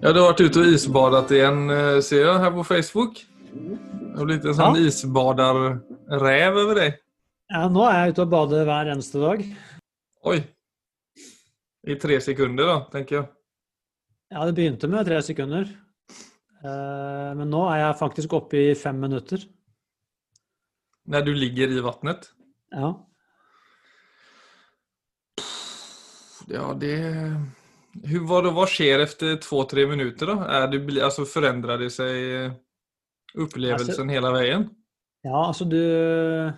Ja, du har vært ute og isbadet igjen, eh, ser jeg her på Facebook. Det har blitt en sånn Ja. isbaderrev over deg. Ja, nå er jeg ute og bader hver eneste dag. Oi. I tre sekunder, da, tenker jeg. Ja, det begynte med tre sekunder. Eh, Men nå er jeg faktisk oppe i fem minutter. Når du ligger i vannet. Ja. Ja, det Hur, vad, vad skjer efter två, tre minutter, da? Är det, alltså förändrar det eh, opplevelsen hele veien? ja, altså du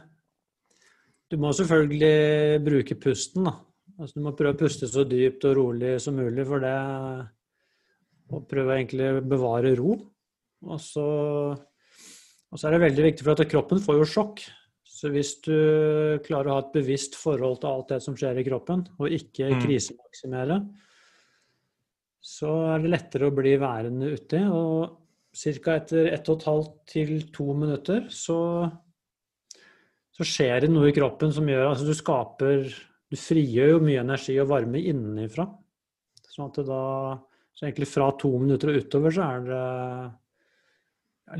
Du må selvfølgelig bruke pusten, da. Altså, du må prøve å puste så dypt og rolig som mulig, for det Og prøve egentlig å bevare ro. Og så, og så er det veldig viktig, for at kroppen får jo sjokk. Så hvis du klarer å ha et bevisst forhold til alt det som skjer i kroppen, og ikke Mm. Så er det lettere å bli værende uti. Og ca. etter ett og et halvt til to minutter så, så skjer det noe i kroppen som gjør Altså du skaper Du frigjør jo mye energi og varme innenfra. Sånn at det da Så egentlig fra to minutter og utover så er det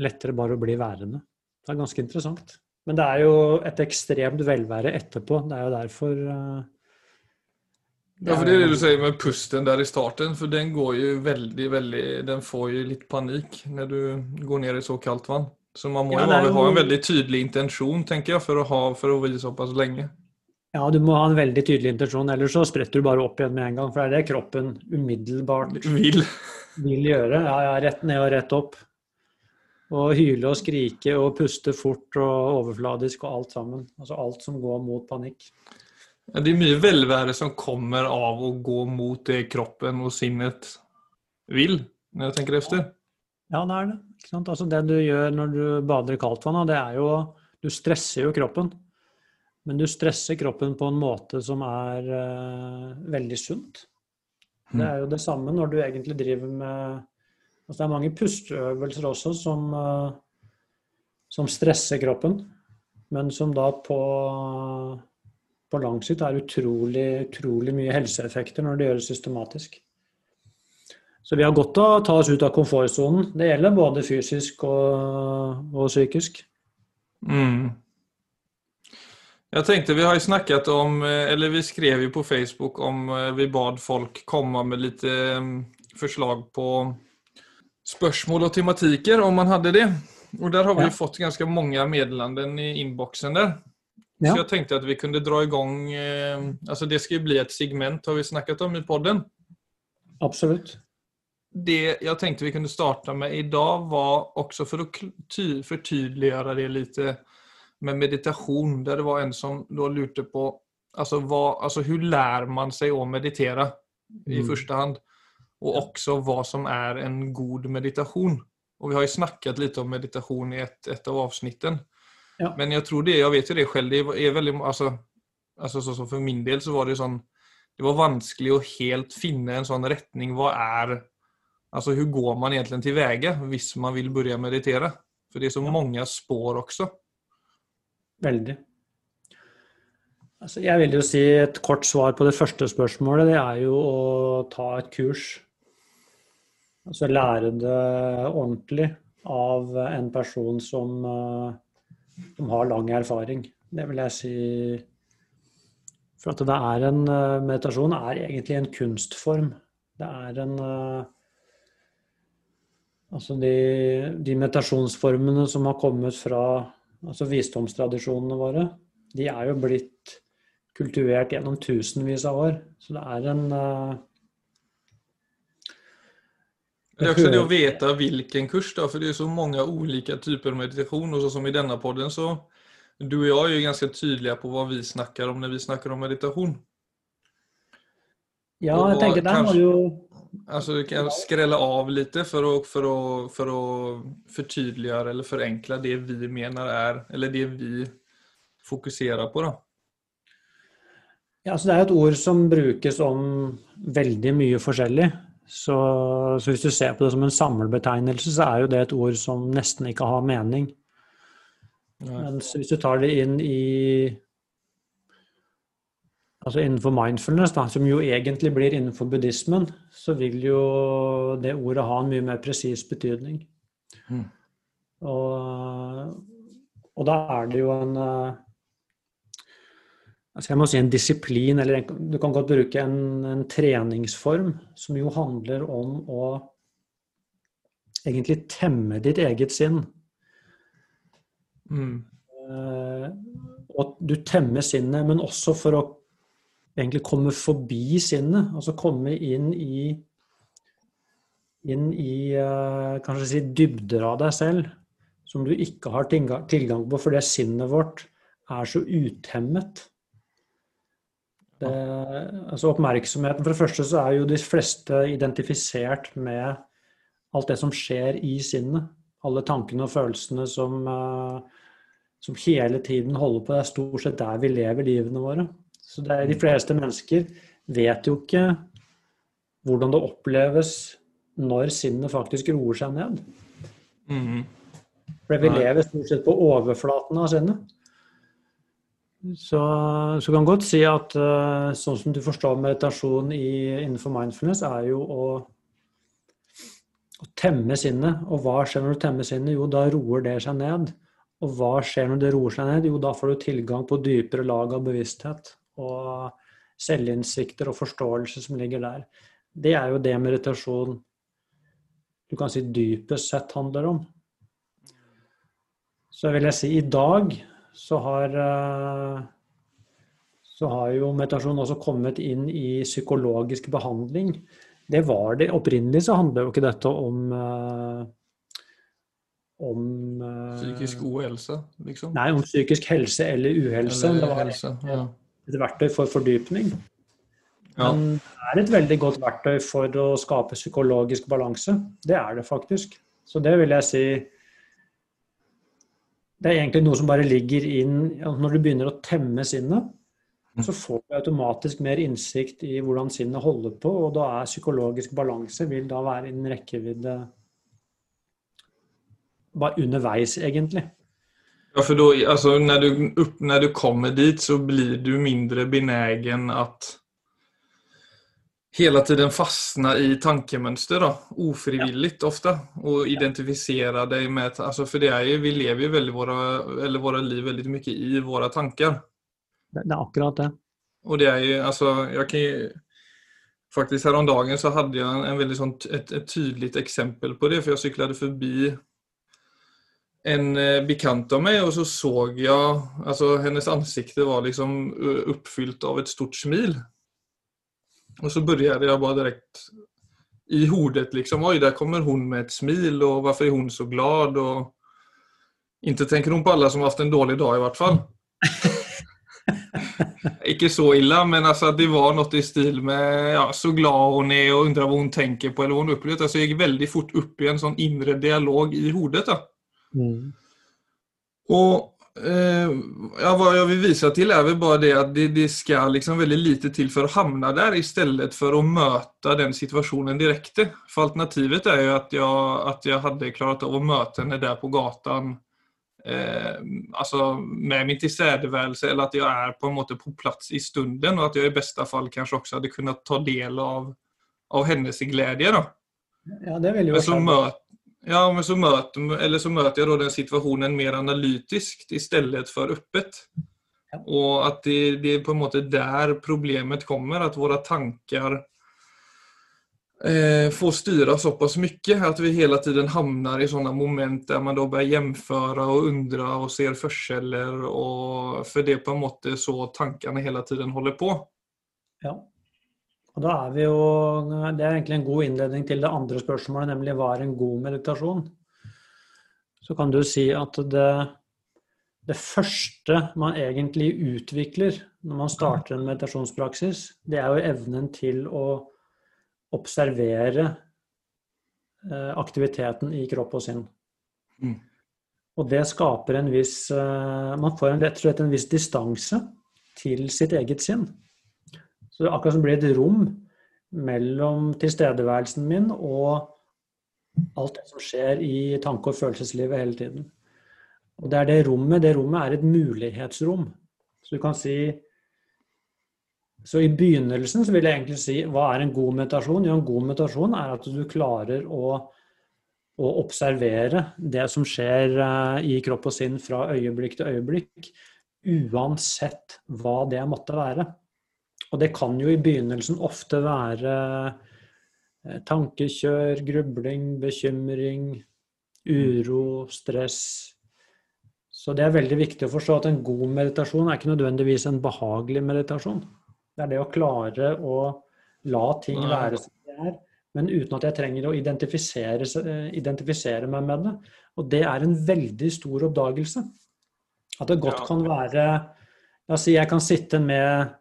lettere bare å bli værende. Det er ganske interessant. Men det er jo et ekstremt velvære etterpå. Det er jo derfor eh, Ja, for det er det du sier med pusten der i starten, for den går jo veldig, veldig Den får jo litt panikk når du går ned i så kaldt vann. Så man må Ja, jo ha, en veldig tydelig intensjon, tenker jeg, for å, ha, for å bli såpass lenge. Ja, du må ha en veldig tydelig intensjon, ellers så spretter du bare opp igjen med en gang. For det er det kroppen umiddelbart Vil. vil gjøre. Ja, ja, rett ned og rett opp. Og hyle og skrike og puste fort og overfladisk og alt sammen. Altså alt som går mot panikk. Det er mye velvære som kommer av å gå mot det kroppen og sinnet vil, når jeg tenker efter. Ja, det er det. Altså det du gjør når du bader i kaldt vann, det er jo Du stresser jo kroppen. Men du stresser kroppen på en måte som er uh, veldig sunt. Det er jo det samme når du egentlig driver med altså Det er mange pusteøvelser også som, uh, som stresser kroppen, men som da på, på lang sikt er utrolig, utrolig mye helseeffekter når det gjøres systematisk. Så vi har godt av å ta oss ut av komfortsonen. Det gjelder både fysisk og, og psykisk. Mm. Jeg tenkte, vi har jo snakket om, eller vi skrev jo på Facebook om vi bad folk komme med litt eh, forslag på spørsmål og tematikker, om man hadde det. Og der har vi Ja. fått ganske mange meddelanden i innboksen der. Ja. Så jeg tenkte at vi kunne dra i gang, eh, altså det skal jo bli et segment, har vi snakket om i podden. Absolutt. Det jeg tenkte vi kunne starte med i dag var også for å ty- fortydeliggjøre det litt med meditasjon, der det var en som da lurte på altså, hva, altså hvordan lærer man seg å meditere i Mm. første hand, og også hva som er en god meditasjon. Og vi har jo snakket litt om meditasjon i et, et av avsnittene. Ja. Men jeg tror det, jeg vet jo det selv, det er veldig altså, altså så, så For min del så var det sånn Det var vanskelig å helt finne en sånn retning. Hva er Altså hvordan går man egentlig til veie hvis man vil begynne å meditere? For det er så Ja. mange spår også. Veldig. Altså, jeg vil jo si et kort svar på det første spørsmålet. Det er jo å ta et kurs. Altså lære det ordentlig av en person som, eh, som har lang erfaring. Det vil jeg si For at det er en eh, meditasjon er egentlig en kunstform. Det er en eh, Altså de, de meditasjonsformene som har kommet fra altså visdomstradisjonene våre, de er jo blitt kultivert gjennom tusenvis av år. Så det er en eh, Det er også det å vite hvilken kurs, da, for det er så mange ulike typer meditasjon. Og så som i denne podden, så Du og jeg er jo ganske tydelige på hva vi snakker om når vi snakker om meditasjon. Ja, jag tenker der må jo Altså du kan skrelle av litt for å, för, att, för att förtydliga eller forenkle det vi mener er Eller det vi fokuserer på, da. Ja, så Det er et ord som brukes om veldig mye forskjellig. Så, så hvis du ser på det som en samlebetegnelse, så er jo det et ord som nesten ikke har mening. Men hvis du tar det inn i Altså Innenfor mindfulness, da, som jo egentlig blir innenfor buddhismen, så vil jo det ordet ha en mye mer presis betydning. Mm. Og, og, da er det jo en eh, altså Jeg må si en disiplin, eller en, du kan godt bruke en, en, treningsform som jo handler om å egentlig temme ditt eget sinn. Mm. Uh, og du temmer sinnet, men også for å egentlig komme forbi sinnet. Altså komme inn i inn i uh, kanskje si dybder av deg selv som du ikke har tilgang på fordi sinnet vårt er så utemmet. Altså oppmerksomheten For det første så er jo de fleste identifisert med alt det som skjer i sinnet. Alle tankene og følelsene som, uh, som hele tiden holder på. Det er stort sett der vi lever livene våre. Så er, de fleste mennesker vet jo ikke hvordan det oppleves når sinnet faktisk roer seg ned. Mm. For vi lever stort sett på overflaten av sinnet. Så, så kan godt si at uh, sånn som du forstår meditasjon i, innenfor mindfulness, er jo å, å temme sinnet. Og hva skjer når du temmer sinnet? Jo, da roer det seg ned. Og hva skjer når det roer seg ned? Jo, da får du tilgang på dypere lag av bevissthet og selvinnsikter og forståelse som ligger der. Det er jo det meditasjon du kan si dypest sett handler om. Så vil jeg si i dag så har eh, så har jo meditasjon også kommet inn i psykologisk behandling. Det var det. Opprinnelig så handler jo ikke dette om eh, om eh, Psykisk uhelse, liksom? Nei, om psykisk helse eller uhelse. Eller det var helse, ja et verktøy for fordypning. Ja. Men det er et veldig godt verktøy for å skape psykologisk balanse. Det er det faktisk. Så det vil jeg si Det er egentlig noe som bare ligger inn Når du begynner å temme sinnet, så mm. får du automatisk mer innsikt i hvordan sinnet holder på, og da er psykologisk balanse vil da være innen rekkevidde bare underveis, egentlig. Ja, for da, altså, når, du, när du kommer dit så blir du mindre benegen att hela tiden fastna i tankemönster då, ofrivilligt ja. ofta och identifiera dig med, alltså för det är ju, vi lever ju väldigt våra, eller våra liv väldigt mycket i våra tankar. Det, det är akkurat det. Och det är ju, alltså jag kan ju, faktiskt häromdagen så hade jag en, en väldigt et ett, ett tydligt exempel på det för jag cyklade förbi en eh, bekant av meg, og så så jeg altså Hennes ansikte var liksom uppfyllt av et stort smil. Og så begynte jeg bare direkte i hodet liksom, oj, der kommer hun med et smil, og hvorfor er hun så glad? Og ikke tenker hun på alle som har hatt en dårlig dag, i hvert fall. Ikke så ille, men altså, det var noe i stil med ja, så glad hun er, og undrer hva hun tenker på, eller hva hun opplever. Altså, jeg gikk veldig fort opp i en sånn indre dialog i hodet. Mm. Och eh, ja, Vad jag vill visa till är väl bara det att det, det ska liksom väldigt lite till för att hamna där istället för att möta den situationen direkt. För alternativet är ju att jag, att jag hade klarat av att möta henne där på gatan eh, alltså med min tillstädevärelse eller att jag är på en måte på plats i stunden och att jag i bästa fall kanske också hade kunnat ta del av, av hennes glädje. Då. Ja, det vill ju Men Ja, men så møter, eller så møter jeg da den situasjonen mer analytisk i stedet for öppet. Ja. Og at det, det, er på en måte der problemet kommer, at våre tanker eh, får styre såpass mye at vi hele tiden havner i sånne moment der man da bør jämföra og undre og ser forskjeller. Og for det er på en måte så tankene hele tiden holder på. Ja. Og da er vi jo, Det er egentlig en god innledning til det andre spørsmålet, nemlig hva er en god meditasjon? Så kan du si at det, det første man egentlig utvikler når man starter en meditasjonspraksis, det er jo evnen til å observere eh, aktiviteten i kropp og sinn. Mm. Og det skaper en viss eh, Man får rett og slett en viss distanse til sitt eget sinn. Så det akkurat som blir et rom mellom tilstedeværelsen min og alt det som skjer i tanke- og følelseslivet hele tiden. Og det er det rommet. Det rommet er et mulighetsrom. Så du kan si Så i begynnelsen så vil jeg egentlig si hva er en god meditasjon? Jo, en god meditasjon er at du klarer å, å observere det som skjer eh, i kropp og sinn fra øyeblikk til øyeblikk, uansett hva det måtte være. Og det kan jo i begynnelsen ofte være eh, tankekjør, grubling, bekymring, uro, stress. Så det er veldig viktig å forstå at en god meditasjon er ikke nødvendigvis en behagelig meditasjon. Det er det å klare å la ting være som de er, men uten at jeg trenger å identifisere, identifisere, meg med det. Og det er en veldig stor oppdagelse. At det godt kan være La oss si jeg kan sitte med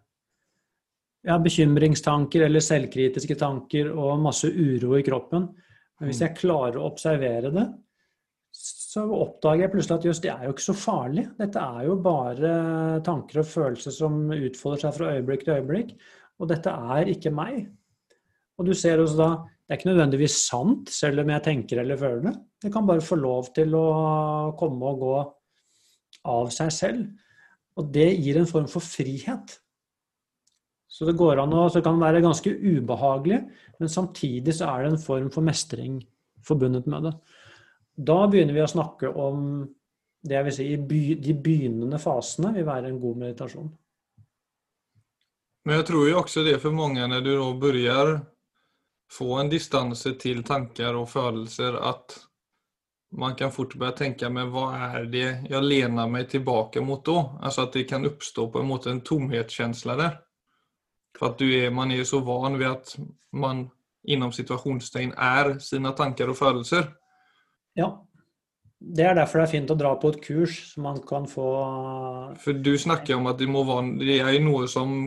ja, bekymringstanker eller selvkritiske tanker og masse uro i kroppen. Men hvis mm. jeg klarer å observere det, så oppdager jeg plutselig at just det er jo ikke så farlig. Dette er jo bare tanker og følelser som utfolder seg fra øyeblikk til øyeblikk. Og dette er ikke meg. Og du ser også da det er ikke nødvendigvis sant, selv om jeg tenker eller føler det. Det kan bare få lov til å komme og gå av seg selv. Og det gir en form for frihet. Så det går an å, så det kan være ganske ubehagelig, men samtidig så er det en form for mestring forbundet med det. Da begynner vi å snakke om det jeg vil si, de begynnende fasene vil være en god meditasjon. Men jeg tror jo også det for mange når du da begynner få en distanse til tanker og følelser, at man kan fort begynne tenke men hva er det jeg lener meg tilbake mot da? Altså at det kan oppstå på en måte en tomhetskjensle der. For er, man er så van ved at man innom situasjonstegn er sine tanker og følelser. Ja. Det er derfor det er fint å dra på et kurs, så man kan få For du snakker om at det må være Det er noe som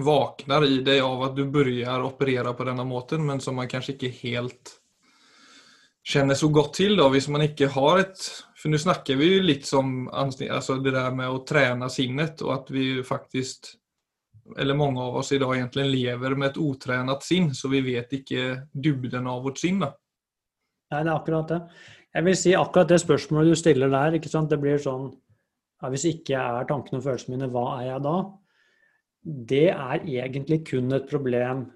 våkner i deg av at du begynner å operere på denne måten, men som man kanskje ikke helt kjenner så godt til da, hvis man ikke har et For nå snakker vi jo litt som altså det der med å trene sinnet, og at vi faktisk eller mange av oss i dag egentlig lever med et utrent sinn, så vi vet ikke dybden av vårt sinn. da. Nei, det er akkurat det. Jeg vil si akkurat det spørsmålet du stiller der, ikke sant? det blir sånn ja, Hvis ikke jeg er tankene og følelsene mine, hva er jeg da? Det er egentlig kun et problem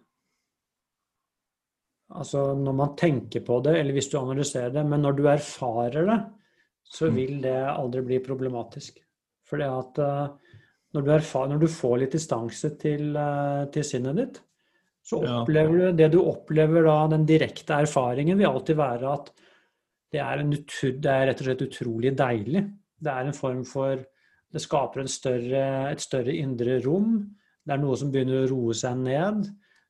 altså når man tenker på det, eller hvis du analyserer det. Men når du erfarer det, så mm. vil det aldri bli problematisk. Fordi at uh, når, du erfar, når, du får litt distanse til, uh, til sinnet ditt, så opplever ja. du det du opplever da, den direkte erfaringen vil alltid være at det er, en, det er, rett og slett utrolig deilig. Det er en form for Det skaper større, et større indre rom. Det er noe som begynner å roe seg ned.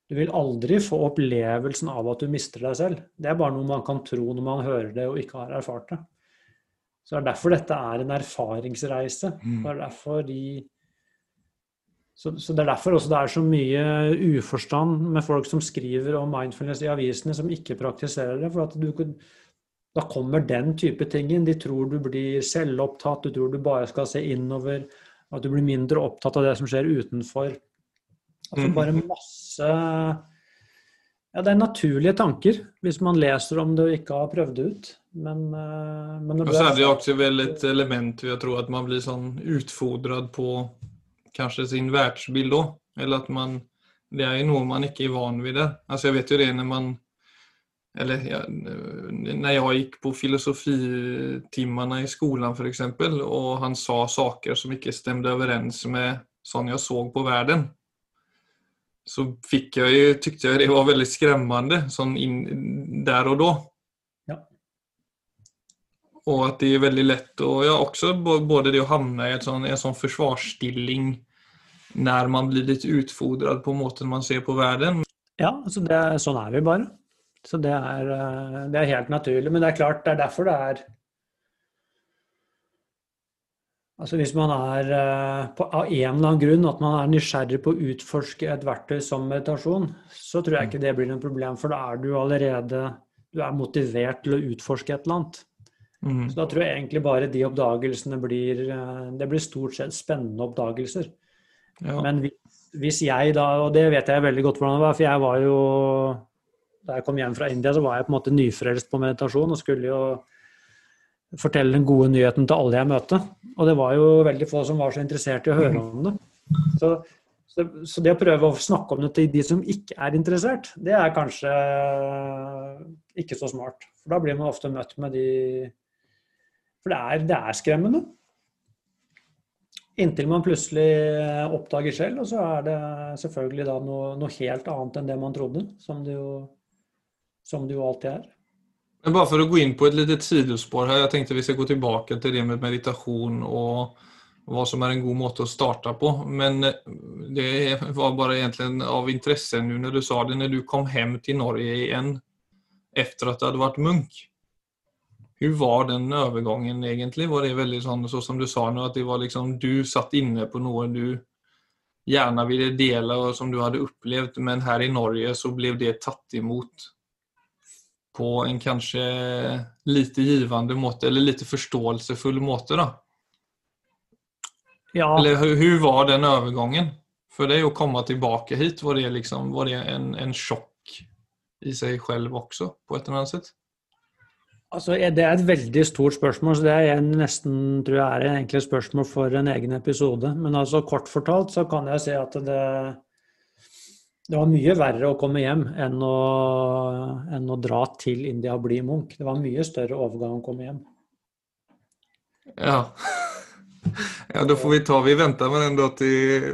Du vil aldri få opplevelsen av at du mister deg selv. Det er bare noe man kan tro når man hører det og ikke har erfart det. Så det er derfor dette er en erfaringsreise. Mm. Det er derfor de så, så, Det er derfor også det er så mye uforstand med folk som skriver om mindfulness i avisene, som ikke praktiserer det. For at du, da kommer den type ting inn. De tror du blir selvopptatt, du tror du bare skal se innover. At du blir mindre opptatt av det som skjer utenfor. Altså mm. bare masse Ja, det er naturlige tanker hvis man leser om det og ikke har prøvd det ut. Men, eh, men og så er det jo også vel et element ved å tro at man blir sånn utfordret på kanskje sin verdensbilde òg. Eller at man Det er jo noe man ikke er van ved der. Altså jeg vet jo det når man eller ja, når jeg gikk på filosofitimene i skolen, f.eks., og han sa saker som ikke stemte overens med sånn jeg så på verden så fikk jeg jo, tykte jeg det var veldig skremmende sånn in, der og då. Ja. at det er veldig lett å ja, også både det å havne i sån, en sånn forsvarsstilling når man blir litt utfordret på måten man ser på verden. Ja, altså det, sånn er vi bare. Så det er, eh, det er, helt naturlig. Men det er klart, det er derfor det er Altså Hvis man er eh, på, av en eller annen grunn at man er nysgjerrig på å utforske et verktøy som meditasjon, så tror jeg ikke det blir noe problem, for da er du allerede du er motivert til å utforske et eller annet. Mm. Så da tror jeg egentlig bare de oppdagelsene blir eh, Det blir stort sett spennende oppdagelser. Ja. Men hvis, hvis jeg da, og det vet jeg veldig godt hvordan det var, for jeg var jo da jeg kom hjem fra India, så var jeg på en måte nyfrelst på meditasjon og skulle jo fortelle den gode nyheten til alle jeg møtte. Og det var jo veldig få som var så interessert i å høre om det. Så, Så, så, det å prøve å snakke om det til de som ikke er interessert, det er kanskje ikke så smart. For da blir man ofte møtt med de For det er, det er skremmende. Inntil man plutselig oppdager selv, og så er det selvfølgelig da noe, noe helt annet enn det man trodde. Som det jo, som det jo alltid er. Men bare for å gå inn på et lite sidespor her. Jeg tenkte vi skal gå tilbake til det med meditasjon og hva som er en god måte å starte på. Men det var bare egentlig av interesse nå når du sa det, når du kom hjem til Norge igjen etter at du hadde vært munk. Hvordan var den overgangen egentlig? Var det veldig sånn så som du sa nå, at det var liksom du satt inne på noe du gjerne ville dele og som du hadde opplevd, men her i Norge så ble det tatt imot på en kanskje lite givende måte, eller lite forståelsesfull måte, da? Ja. Eller hur var den overgangen for deg å komme tilbake hit, var det, liksom, var det en, en chock i seg selv også, på et eller annet sett? Altså, det er et veldig stort spørsmål, så det er nesten tror jeg er egentlig et spørsmål for en egen episode. Men altså, kort fortalt så kan jeg si at det, det var mye verre å komme hjem enn å, enn å dra til India og bli munk. Det var mye større overgang å komme hjem. Ja. Ja, da får vi ta Vi venter med den da til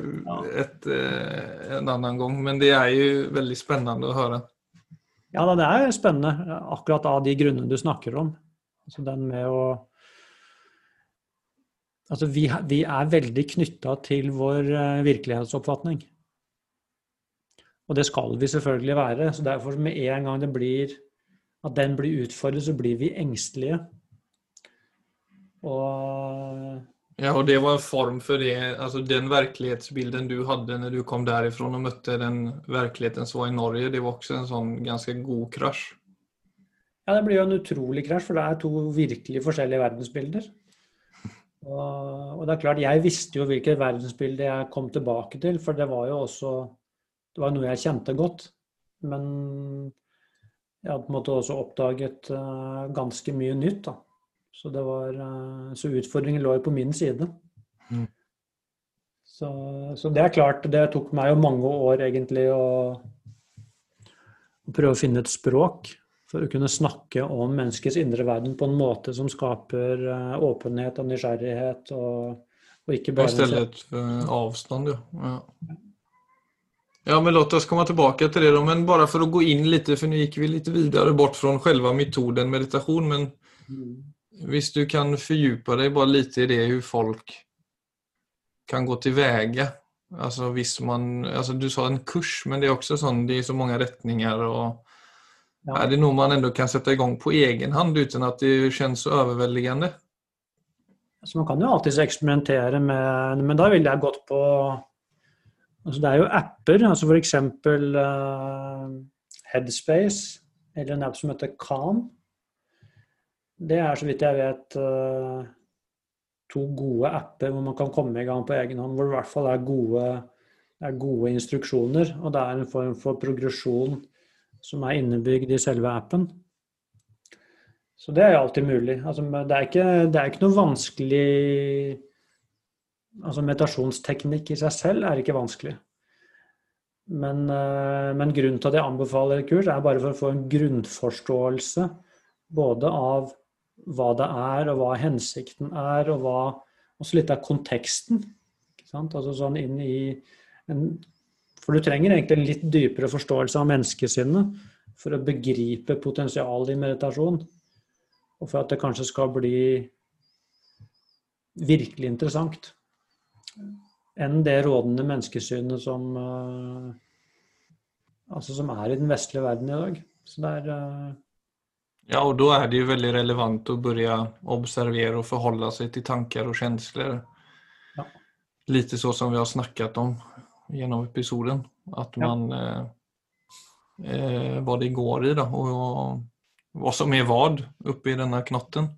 et, eh, en annen gang. Men det er jo veldig spennende å høre. Ja, det er spennende. Akkurat av de grunnene du snakker om. Altså den med å Altså vi, vi er veldig knytta til vår uh, virkelighetsoppfatning. Og det skal vi selvfølgelig være. Så derfor med en gang det blir at den blir utfordret, så blir vi engstelige. Og Ja, og det var en form for det, altså den virkelighetsbilden du hadde når du kom derifra og møtte den virkeligheten som var i Norge, det var også en sånn ganske god krasj? Ja, det blir jo en utrolig krasj, for det er to virkelig forskjellige verdensbilder. Og, og, det er klart, jeg visste jo hvilket verdensbilde jeg kom tilbake til, for det var jo også det var noe jeg kjente godt. Men jeg hadde på en måte også oppdaget uh, ganske mye nytt, da. Så, det var, eh, så utfordringen lå jo på min side. Mm. Så, så, det er klart, det tok meg jo mange år egentlig å, å prøve å finne et språk for å kunne snakke om menneskets indre verden på en måte som skaper uh, åpenhet og nysgjerrighet. Og, og ikke bare I stedet for avstand, ja. ja. Ja, men låt oss komme tilbake til det. Då. Men bare for å gå inn litt, for nå gikk vi litt videre bort fra selve metoden meditasjon. Men mm. Hvis du kan fordype deg bare litt i det, hvordan folk kan gå til veie altså, hvis man, altså du sa en kurs, men det er også sånn, det er så mange retninger. og ja. Er det noe man ändå kan sette i gang på egen hand uten at det kjennes så overveldende? Altså man kan jo alltids eksperimentere med Men da ville jeg gått på altså Det er jo apper, altså f.eks. Uh, eh, Headspace, eller en app som heter Calm. Det er så vidt jeg vet eh, to gode apper hvor man kan komme i gang på egen hånd. Hvor det i hvert fall er gode, er gode instruksjoner. Og det er en form for progresjon som er innebygd i selve appen. Så det er jo alltid mulig. Altså, det, er ikke, det er ikke noe vanskelig Altså meditasjonsteknikk i seg selv er ikke vanskelig. Men, eh, men grunnen til at jeg anbefaler kurs, er bare for å få en grunnforståelse både av hva det er, og hva hensikten er, og hva Også litt av konteksten. Altså sånn inn i en, For du trenger egentlig en litt dypere forståelse av menneskesinnet for å begripe potensialet i meditasjon. Og for at det kanskje skal bli virkelig interessant. Enn det rådende menneskesynet som, uh, altså som er i den vestlige verden i dag. Så det er uh, Ja, og da er det jo veldig relevant å begynne å observere og forholde seg til tanker og følelser. Ja. Litt så som vi har snakket om gjennom episoden. At man ja. eh, eh, Hva det går i, da. Og, og hva som er hva oppi denne knotten.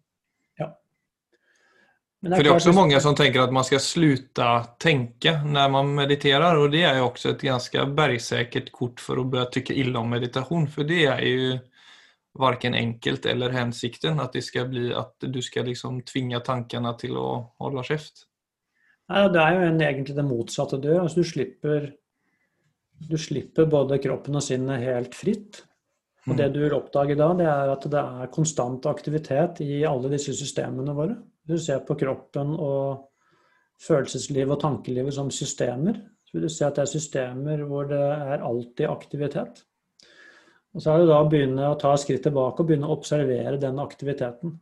Ja. Det For det er også mange som tenker at man skal slutte tenke når man mediterer. Og det er jo også et ganske bergsikkert kort for å begynne tykke ille om meditasjon. For det er jo varken enkelt eller hensikten. At, det skal bli, at du skal liksom tvinge tankene til å holde kjeft. Nei, det er jo egentlig det motsatte du gjør. Altså, du, slipper, du slipper både kroppen og sinnet helt fritt. Og det mm. du vil oppdage da, det er at det er konstant aktivitet i alle disse systemene våre. Du ser på kroppen og følelseslivet og tankelivet som systemer. Så vil du se at det er systemer hvor det er alltid aktivitet. Og så er det da å begynne å ta skritt tilbake og begynne å observere den aktiviteten.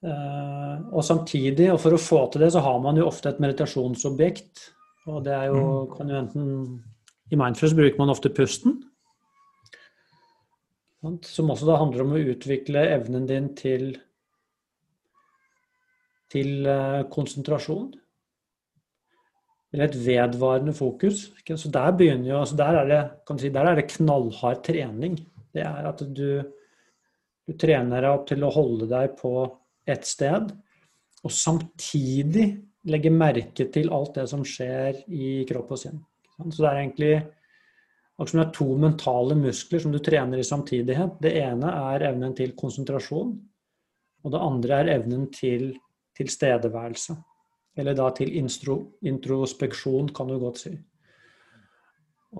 Eh, og samtidig, og for å få til det, så har man jo ofte et meditasjonsobjekt. Og det er jo, mm. kan jo enten I Mindfulness bruker man ofte pusten. Som også da handler om å utvikle evnen din til, til eh, konsentrasjon. Eller et vedvarende fokus. Så der begynner jo, altså der, er det, si, der er det knallhard trening. Det er at du, du trener deg opp til å holde deg på et sted, og samtidig legge merke til alt det som skjer i kropp og sinn. Så det er egentlig akkurat som det er to mentale muskler som du trener i samtidighet. Det ene er evnen til konsentrasjon, og det andre er evnen til tilstedeværelse. Eller da til instro, introspeksjon, kan du godt si.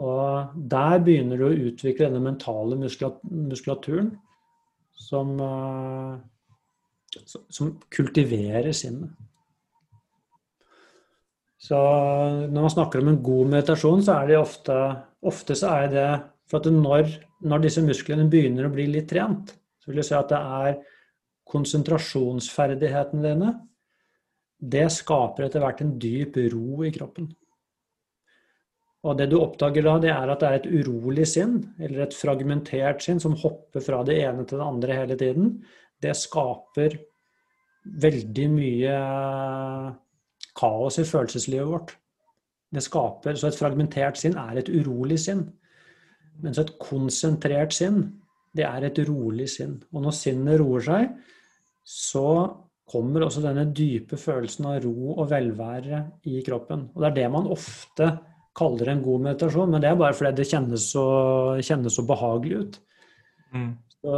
Og der begynner du å utvikle denne mentale muskulaturen som uh, som kultiverer sinnet. Så når man snakker om en god meditasjon, så er det ofte, ofte så er det for at når, når, disse musklene begynner å bli litt trent, så vil jeg si at det er konsentrasjonsferdighetene dine. Det skaper etter hvert en dyp ro i kroppen. Og det du oppdager da, det er at det er et urolig sinn, eller et fragmentert sinn, som hopper fra det ene til det andre hele tiden det skaper veldig mye kaos i følelseslivet vårt. Det skaper, Så et fragmentert sinn er et urolig sinn. Mens et konsentrert sinn, det er et rolig sinn. Og når sinnet roer seg, så kommer også denne dype følelsen av ro og velvære i kroppen. Og det er det man ofte kaller en god meditasjon, men det er bare fordi det kjennes så, kjennes så behagelig ut. Mm. Så,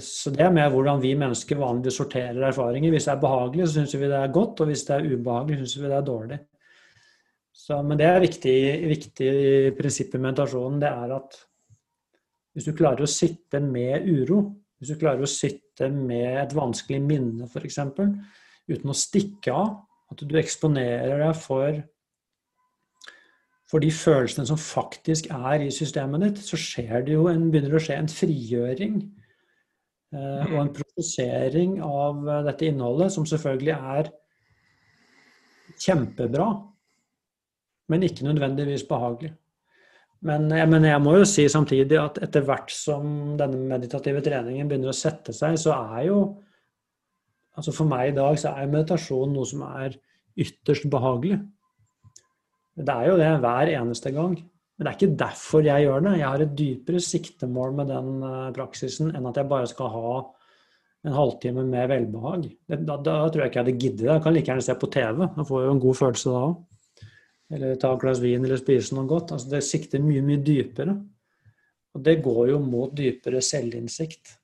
så, det er med hvordan vi mennesker vanligvis sorterer erfaringer. Hvis det er behagelig, så syns vi det er godt, og hvis det er ubehagelig, syns vi det er dårlig. Så, men det er viktig, viktig prinsipp i meditasjonen. Det er at hvis du klarer å sitte med uro, hvis du klarer å sitte med et vanskelig minne f.eks., uten å stikke av, at du eksponerer deg for for de følelsene som faktisk er i systemet ditt, så skjer det jo en, begynner det å skje en frigjøring eh, og en prosessering av eh, dette innholdet, som selvfølgelig er kjempebra, men ikke nødvendigvis behagelig. Men, eh, men, jeg må jo si samtidig at etter hvert som denne meditative treningen begynner å sette seg, så er jo Altså for meg i dag så er meditasjon noe som er ytterst behagelig. Det er jo det hver eneste gang. Men det er ikke derfor jeg gjør det. Jeg har et dypere siktemål med den eh, praksisen enn at jeg bare skal ha en halvtime med velbehag. Da, da tror jeg ikke jeg hadde giddet det. Jeg kan like gjerne se på TV. Da får jeg jo en god følelse da òg. Eller ta et glass vin eller spise noe godt. Altså, det sikter mye, mye dypere. Og det går jo mot dypere selvinnsikt.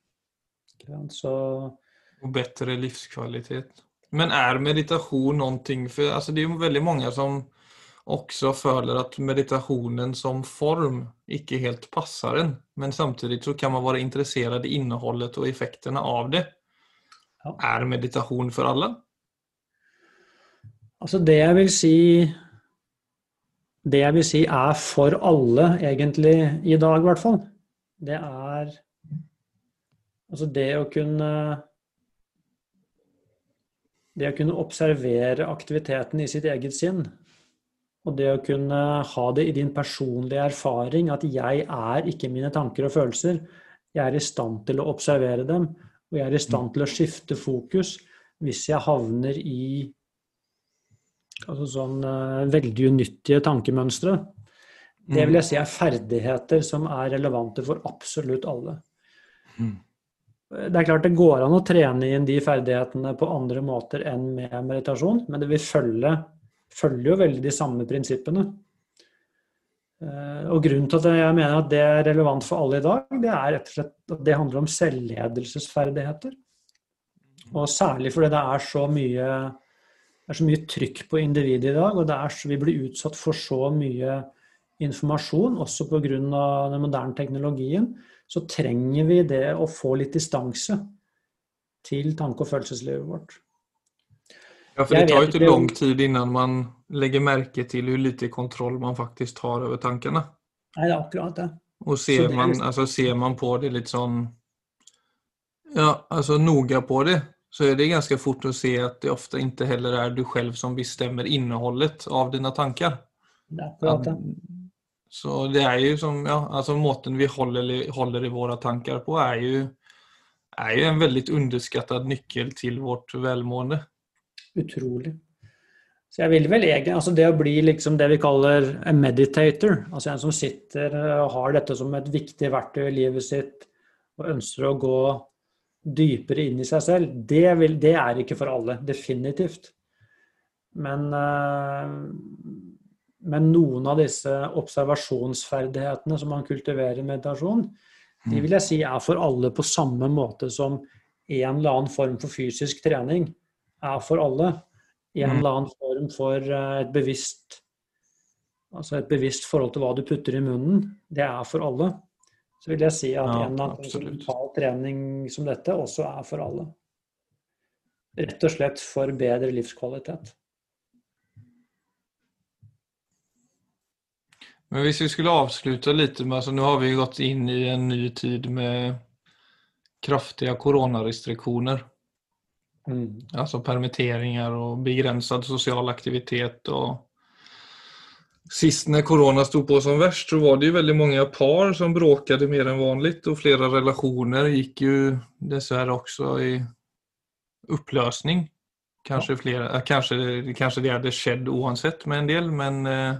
Så Og bedre livskvalitet. Men er meditasjon noe for altså, Det er jo veldig mange som også føler at meditasjonen som form ikke helt passer en. Men samtidig så kan man være interessert i innholdet og effektene av det. Ja. Er meditasjon for alle? Altså det jeg vil si Det jeg vil si er for alle, egentlig, i dag i hvert fall, det er Altså det å kunne Det å kunne observere aktiviteten i sitt eget sinn og det å kunne ha det i din personlige erfaring at jeg er ikke mine tanker og følelser. Jeg er i stand til å observere dem, og jeg er i stand til å skifte fokus hvis jeg havner i altså sånn uh, veldig unyttige tankemønstre. Det vil jeg si er ferdigheter som er relevante for absolutt alle. Mm. Det er klart det går an å trene inn de ferdighetene på andre måter enn med meditasjon, men det vil følge følge jo veldig de samme prinsippene. Eh, og grunnen til at jeg mener at det er relevant for alle i dag, det er rett og slett at det handler om selvledelsesferdigheter. Og særlig fordi det er så mye det er så mye trykk på individet i dag, og det er så, vi blir utsatt for så mye informasjon, også pga. den moderne teknologien, så trenger vi det å få litt distanse til tanke- og følelseslivet vårt. Ja, for det tar jo ikke lang tid innan man legger merke til hvor lite kontroll man faktisk har over tankene. Nei, det er akkurat det. Og ser, det man, altså, ser man på det litt sånn Ja, altså noga på det, så er det ganske fort å se at det ofte ikke heller er du selv som bestemmer innholdet av. Det er akkurat. Så det er jo som, ja, altså måten vi holder, holder i våre tanker på, er jo, er jo en veldig underskattet nøkkel til vårt velmående. Utrolig. Så jeg vil vel egentlig, altså Det å bli liksom det vi kaller en meditator, altså en som sitter og har dette som et viktig verktøy i livet sitt og ønsker å gå dypere inn i seg selv, det, vil, det er ikke for alle. Definitivt. Men uh, men noen av disse observasjonsferdighetene som man kultiverer i meditasjon, de vil jeg si er for alle på samme måte som en eller annen form for fysisk trening er for alle. En mm. eller annen form for eh, et bevisst altså et bevisst forhold til hva du putter i munnen, det er for alle. Så vil jeg si at ja, en annen mental trening som dette også er for alle. Rett og slett for bedre livskvalitet. Men hvis vi skulle avslutte litt med, altså nå har vi gått inn i en ny tid med kraftige koronarestriksjoner. Mm. Altså permitteringer og begrenset sosial aktivitet. og Sist når korona sto på som verst, så var det jo veldig mange par som bråkade mer enn vanlig. Og flere relasjoner gikk jo dessverre også i oppløsning. Kanskje, flere, kanskje, kanskje det hadde skjedd uansett med en del, men eh,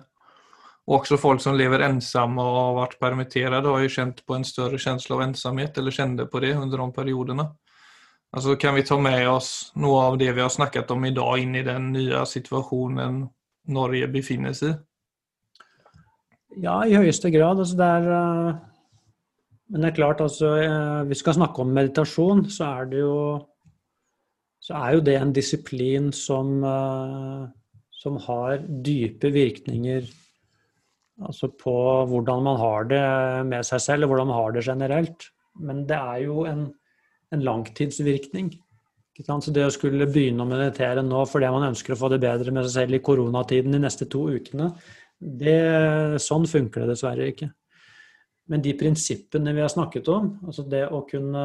også folk som lever ensomme og har vært permittert, har jo kjent på en større følelse av ensomhet, eller kjente på det under de periodene. Altså, kan vi ta med oss noe av det vi har snakket om i dag, inn i den nye situasjonen Norge befinner seg i? Ja, i høyeste grad. Altså, det er, uh, men det er klart, altså, eh, vi skal snakke om meditasjon, så er det jo så er jo det en disiplin som, uh, som har dype virkninger Altså på hvordan man har det med seg selv, og hvordan man har det generelt. Men det er jo en, en langtidsvirkning. Så det å skulle begynne å meditere nå fordi man ønsker å få det bedre med seg selv i koronatiden de neste to ukene, det, sånn funker det dessverre ikke. Men de prinsippene vi har snakket om, altså det å kunne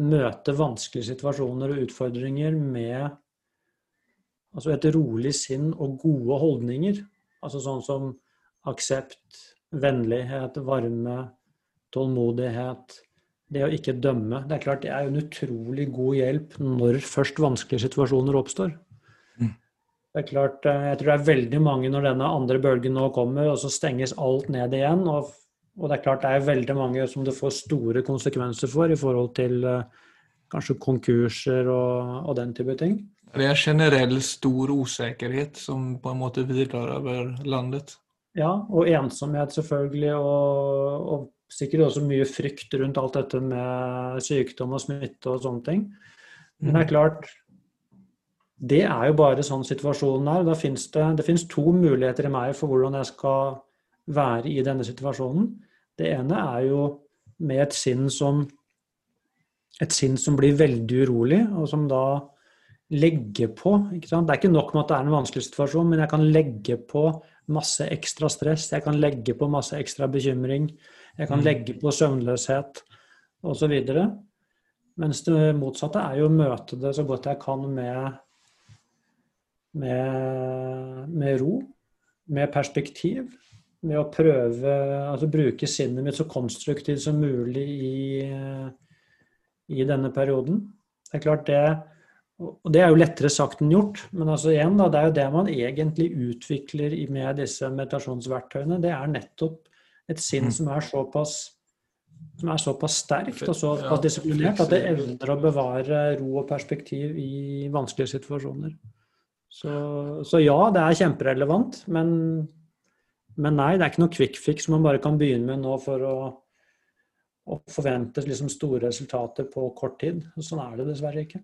møte vanskelige situasjoner og utfordringer med altså et rolig sinn og gode holdninger, altså sånn som aksept, vennlighet, varme, tålmodighet. Det å ikke dømme. Det er klart det er en utrolig god hjelp når først vanskelige situasjoner oppstår. Det er klart, eh, Jeg tror det er veldig mange når denne andre bølgen nå kommer, og så stenges alt ned igjen. Og, og det er klart det er veldig mange som det får store konsekvenser for i forhold til uh, kanskje konkurser og, og, den type ting. Det er generell stor usikkerhet som på en måte hviler over landet. Ja, og ensomhet selvfølgelig, og, og, sikkert også mye frykt rundt alt dette med sykdom og smitte og sånne ting. Men det er mm. klart, det er jo bare sånn situasjonen er. Da finnes det, det finnes to muligheter i meg for hvordan jeg skal være i denne situasjonen. Det ene er jo med et sinn som et sinn som blir veldig urolig, og som da legger på. Det er ikke nok med at det er en vanskelig situasjon, men jeg kan legge på masse ekstra stress, jeg kan legge på masse ekstra bekymring, jeg kan mm. legge på søvnløshet osv. Mens det motsatte er jo å møte det så godt jeg kan med, med, med ro, med perspektiv. Med å prøve Altså bruke sinnet mitt så konstruktivt som mulig i, i denne perioden. Det er klart det og Det er jo lettere sagt enn gjort, men altså igjen da, det er jo det man egentlig utvikler med disse meditasjonsverktøyene. Det er nettopp et sinn mm. som er såpass som er såpass sterkt og såpass disiplinert at det evner å bevare ro og perspektiv i vanskelige situasjoner. Så, så ja, det er kjemperelevant, men, men, nei, det er ikke noe quick fix man bare kan begynne med nå for å, å forvente liksom store resultater på kort tid. Sånn er det dessverre ikke.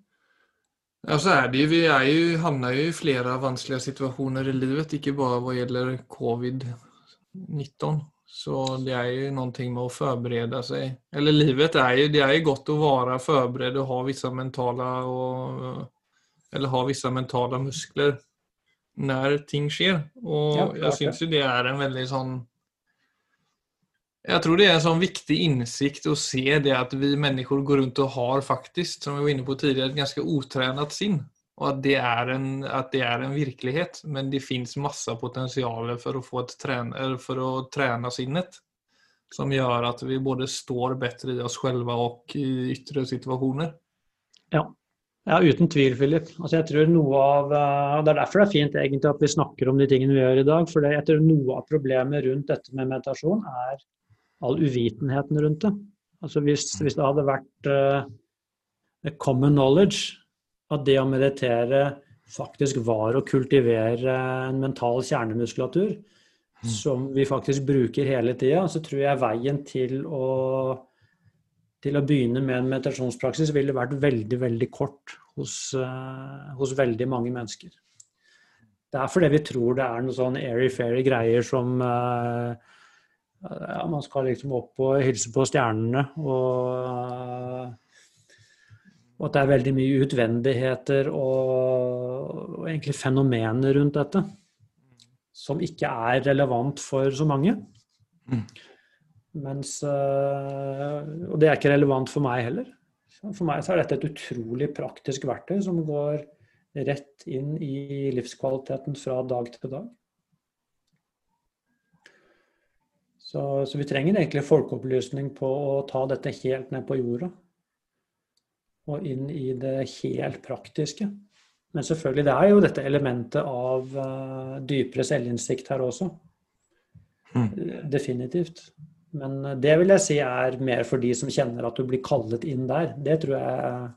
Ja, så er det jo. Vi er jo, havner jo i flere vanskelige situasjoner i livet, ikke bare hva gjelder covid-19. Så det er jo noe med å forberede seg. Eller livet er jo Det er jo godt å være forberedt og ha visse mentale og, Eller har visse mentale muskler når ting skjer. Og ja, jeg syns jo det er en veldig sånn jeg tror det er en sånn viktig innsikt å se det at vi mennesker går rundt og har faktisk, som vi var inne på tidligere, et ganske utrenet sinn. Og at det, er en, det er en virkelighet. Men det fins masse potensial for å, få et trene, for å trene sinnet. Som gjør at vi både står bedre i oss selv og i ytre situasjoner. Ja. Ja uten tvil, Philip. Altså, jeg tror noe av, eh, og Det er derfor det er fint egentlig at vi snakker om de tingene vi gjør i dag. For jeg tror noe av problemet rundt dette med meditasjon er all uvitenheten rundt det. Altså hvis, hvis det hadde vært uh, common knowledge at det å meditere faktisk var å kultivere en mental kjernemuskulatur mm. som vi faktisk bruker hele tida, så tror jeg veien til å, til å begynne med en meditasjonspraksis ville vært veldig, veldig kort hos, uh, hos veldig mange mennesker. Det er fordi vi tror det er noen sånn airy-fairy greier som uh, ja, man skal liksom opp og hilse på stjernene. Og, og at det er veldig mye utvendigheter og, og, egentlig fenomener rundt dette som ikke er relevant for så mange. Mm. Mens Og det er ikke relevant for meg heller. For meg så er dette et utrolig praktisk verktøy som går rett inn i livskvaliteten fra dag til dag. Så, så, vi trenger egentlig folkeopplysning på å ta dette helt ned på jorda. Og inn i det helt praktiske. Men selvfølgelig, det er jo dette elementet av uh, dypere selvinnsikt her også. Mm. Definitivt. Men uh, det vil jeg si er mer for de som kjenner at du blir kallet inn der. Det tror jeg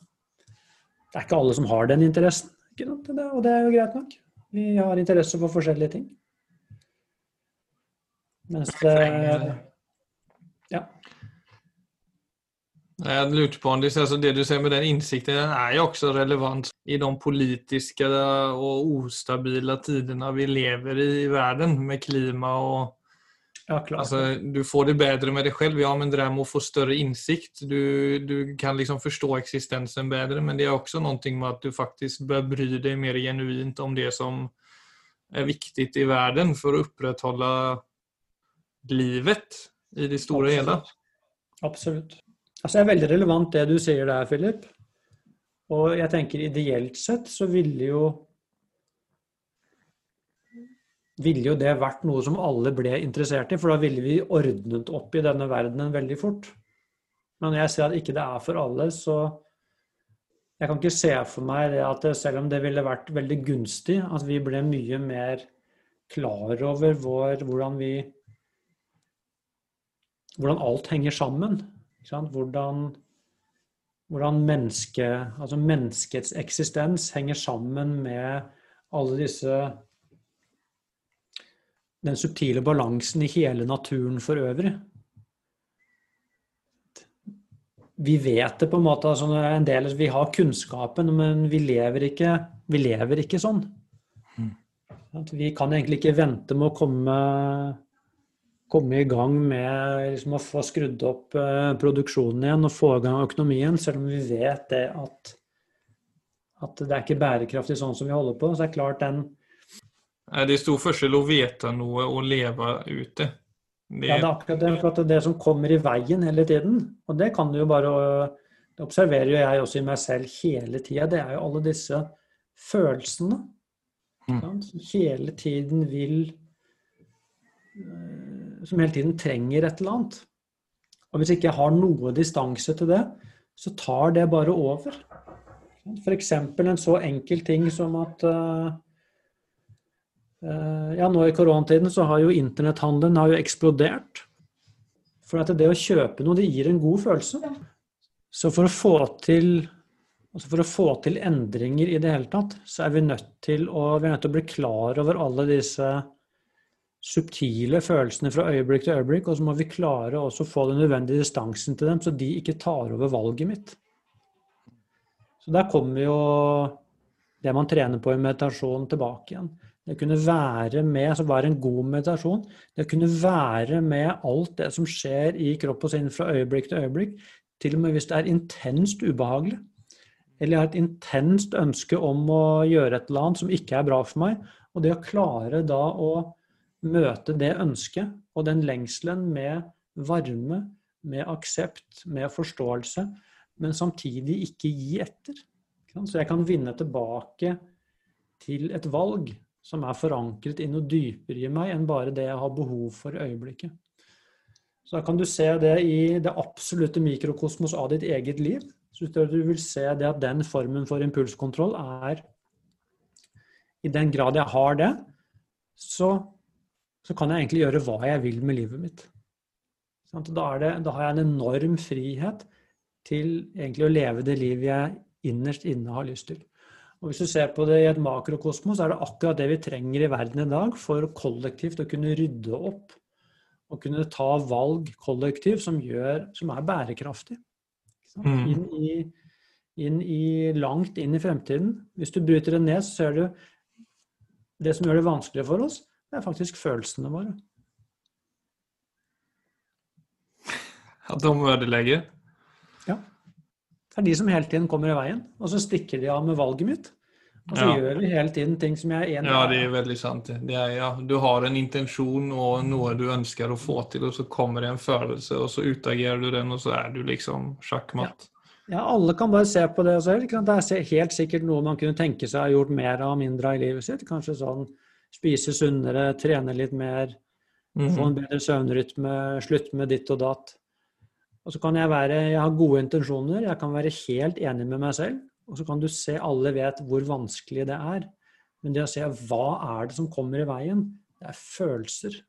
Det er ikke alle som har den interessen. Og det er jo greit nok. Vi har interesse for forskjellige ting. Mens det Ja. Jeg lurte på om det, altså det du sier med den innsikten, den er jo også relevant i de politiske og ustabile tidene vi lever i i verden, med klima og ja, altså, Du får det bedre med deg selv, ja, men det der med å få større innsikt Du, du kan liksom forstå eksistensen bedre, men det er også noe med at du faktisk bør bry deg mer genuint om det som er viktig i verden for å opprettholde livet i det store og hele. Absolutt. Altså, det er veldig relevant det du sier der, Philip. Og jeg tenker ideelt sett så ville jo ville jo det vært noe som alle ble interessert i, for da ville vi ordnet opp i denne verdenen veldig fort. Men når jeg ser at ikke det er for alle, så jeg kan ikke se for meg det at selv om det ville vært veldig gunstig, at vi ble mye mer klar over vår, hvordan vi hvordan alt henger sammen. Hvordan, hvordan menneske, altså menneskets eksistens henger sammen med alle disse Den subtile balansen i hele naturen for øvrig. Vi vet det på en måte, altså en del, vi har kunnskapen, men vi lever ikke, vi lever ikke sånn. At Vi kan egentlig ikke vente med å komme komme i gang med liksom, å få skrudd opp eh, produksjonen igjen og få i gang økonomien, selv om vi vet det at, at det er ikke bærekraftig sånn som vi holder på. Så det er klart den Det er stor forskjell å vite noe og leve ute. Det... Ja, det er akkurat det. For det det som kommer i veien hele tiden. Og det kan du jo bare Det observerer jo jeg også i meg selv hele tida. Det er jo alle disse følelsene. Mm. Som hele tiden vil eh, som hele tiden trenger et eller annet. Og hvis ikke jeg har noe distanse til det, så tar det bare over. F.eks. en så enkel ting som at uh, ja, nå i koronatiden så har jo internetthandelen har jo eksplodert. For at det å kjøpe noe, det gir en god følelse. Så for å få til altså for å få til endringer i det hele tatt, så er vi nødt til å, vi er nødt til å bli klar over alle disse subtile følelsene fra øyeblikk til øyeblikk, og så må vi klare å få den nødvendige distansen til dem, så de ikke tar over valget mitt. Så der kommer jo det man trener på i meditasjon, tilbake igjen. Det kunne være med, altså være en god meditasjon, det kunne være med alt det som skjer i kropp og sinn fra øyeblikk til øyeblikk, til og med hvis det er intenst ubehagelig. Eller jeg har et intenst ønske om å gjøre et eller annet som ikke er bra for meg. Og det å klare da å møte det ønsket og den lengselen med varme, med aksept, med forståelse, men samtidig ikke gi etter. Så jeg kan vinne tilbake til et valg som er forankret i noe dypere i meg enn bare det jeg har behov for i øyeblikket. Så da kan du se det i det absolutte mikrokosmos av ditt eget liv. Så du vil se det at den formen for impulskontroll er I den grad jeg har det, så, så kan jeg egentlig gjøre hva jeg vil med livet mitt. Da, det, da, har jeg en enorm frihet til egentlig å leve det livet jeg innerst inne har lyst til. Og Hvis du ser på det i et makrokosmos, er det akkurat det vi trenger i verden i dag for kollektivt å kunne rydde opp og kunne ta valg kollektivt som, gjør, som er bærekraftig. Mm. Inn, i, inn i, langt inn i fremtiden. Hvis du bryter det ned, så ser du det som gjør det vanskeligere for oss, det er faktisk følelsene våre. At de ødelegger? Ja. Det er de som hele tiden kommer i veien. Og så stikker de av med valget mitt. Og så ja. gjør vi hele tiden ting som jeg er enig i. Ja, det er veldig sant. Det er, ja, du har en intensjon og noe du ønsker å få til, og så kommer det en følelse, og så utagerer du den, og så er du liksom sjakkmatt. Ja. ja. alle kan bare se på det selv. Det er helt sikkert noe man kunne tenke seg å gjort mer av mindre av i livet sitt. Kanskje sånn spise sunnere, trene litt mer, mm -hmm. få en bedre søvnrytme, slutte med ditt og datt. Og så kan jeg være Jeg har gode intensjoner, jeg kan være helt enig med meg selv. Og så kan du se Alle vet hvor vanskelig det er. Men det å se hva er det som kommer i veien, det er følelser.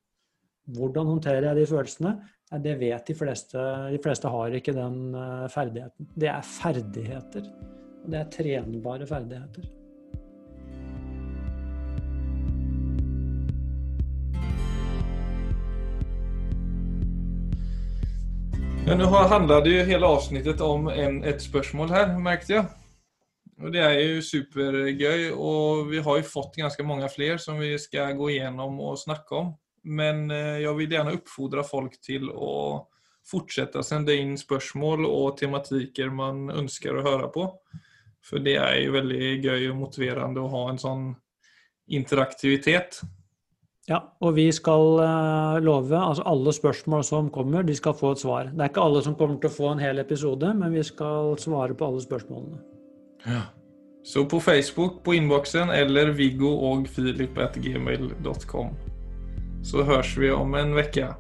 Hvordan håndterer jeg de følelsene? Det vet de fleste. De fleste har ikke den eh, ferdigheten. Det er ferdigheter. Og det er trenbare ferdigheter. Ja, nu handlade ju hela avsnittet om en, ett spørsmål her, märkte jag. Och det er jo supergøy og vi har jo fått ganske mange flere som vi skal gå gjennom og snakke om. Men jeg vil gjerne oppfordre folk til å fortsette å sende inn spørsmål og tematikker man ønsker å høre på. For det er jo veldig gøy og motiverende å ha en sånn interaktivitet. Ja, og vi skal uh, love altså alle spørsmål som kommer, de skal få et svar. Det er ikke alle som kommer til å få en hel episode, men vi skal svare på alle spørsmålene. Ja. Så på Facebook, på innboksen eller viggo Så høres vi om en uke.